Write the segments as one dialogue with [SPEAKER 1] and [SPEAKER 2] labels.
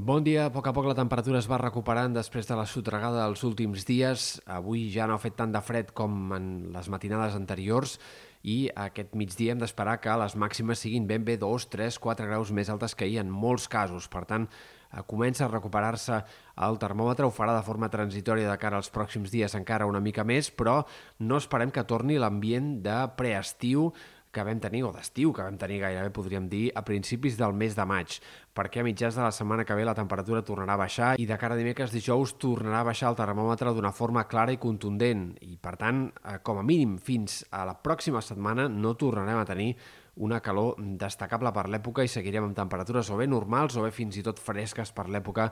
[SPEAKER 1] Bon dia. A poc a poc la temperatura es va recuperant després de la sotregada dels últims dies. Avui ja no ha fet tant de fred com en les matinades anteriors i aquest migdia hem d'esperar que les màximes siguin ben bé 2, 3, 4 graus més altes que ahir en molts casos. Per tant, eh, comença a recuperar-se el termòmetre, ho farà de forma transitòria de cara als pròxims dies encara una mica més, però no esperem que torni l'ambient de preestiu que vam tenir, o d'estiu que vam tenir gairebé, podríem dir, a principis del mes de maig, perquè a mitjans de la setmana que ve la temperatura tornarà a baixar i de cara a dimecres dijous tornarà a baixar el termòmetre d'una forma clara i contundent i, per tant, eh, com a mínim fins a la pròxima setmana no tornarem a tenir una calor destacable per l'època i seguirem amb temperatures o bé normals o bé fins i tot fresques per l'època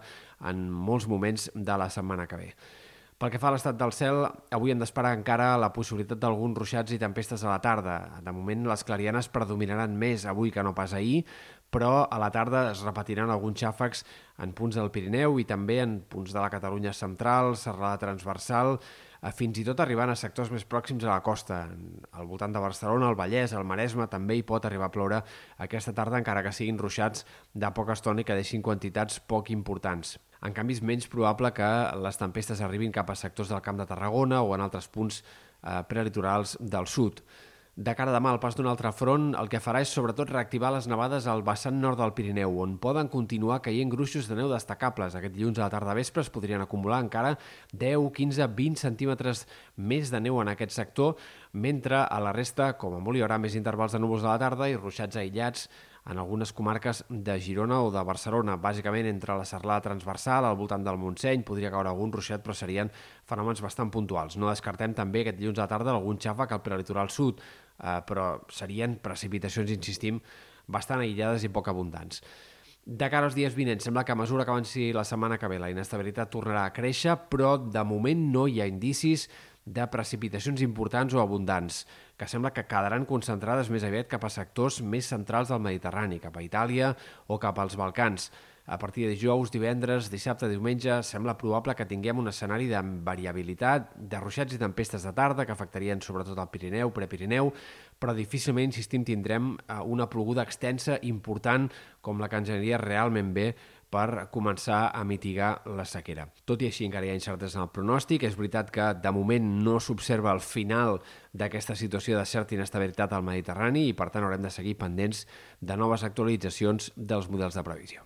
[SPEAKER 1] en molts moments de la setmana que ve. Pel que fa a l'estat del cel, avui hem d'esperar encara la possibilitat d'alguns ruixats i tempestes a la tarda. De moment, les clarianes predominaran més avui que no pas ahir, però a la tarda es repetiran alguns xàfecs en punts del Pirineu i també en punts de la Catalunya central, serrada transversal, eh, fins i tot arribant a sectors més pròxims a la costa. Al voltant de Barcelona, el Vallès, el Maresme, també hi pot arribar a ploure aquesta tarda, encara que siguin ruixats de poca estona i que deixin quantitats poc importants. En canvi, és menys probable que les tempestes arribin cap a sectors del Camp de Tarragona o en altres punts eh, prelitorals del sud. De cara a demà, al pas d'un altre front, el que farà és sobretot reactivar les nevades al vessant nord del Pirineu, on poden continuar caient gruixos de neu destacables. Aquest dilluns a la tarda vespre es podrien acumular encara 10, 15, 20 centímetres més de neu en aquest sector, mentre a la resta, com a molt, hi haurà més intervals de núvols a la tarda i ruixats aïllats en algunes comarques de Girona o de Barcelona, bàsicament entre la serlada transversal, al voltant del Montseny, podria caure algun ruixat, però serien fenòmens bastant puntuals. No descartem també aquest dilluns la tarda algun xàfec al prelitoral sud, eh, però serien precipitacions, insistim, bastant aïllades i poc abundants. De cara als dies vinents, sembla que a mesura que avanci la setmana que ve la inestabilitat tornarà a créixer, però de moment no hi ha indicis de precipitacions importants o abundants, que sembla que quedaran concentrades més aviat cap a sectors més centrals del Mediterrani, cap a Itàlia o cap als Balcans. A partir de dijous, divendres, dissabte, diumenge, sembla probable que tinguem un escenari de variabilitat, de ruixats i tempestes de tarda que afectarien sobretot el Pirineu, Prepirineu, però difícilment, insistim, tindrem eh, una ploguda extensa important com la que ens aniria realment bé per començar a mitigar la sequera. Tot i així encara hi ha incerteses en el pronòstic. És veritat que de moment no s'observa el final d'aquesta situació de certa inestabilitat al Mediterrani i per tant haurem de seguir pendents de noves actualitzacions dels models de previsió.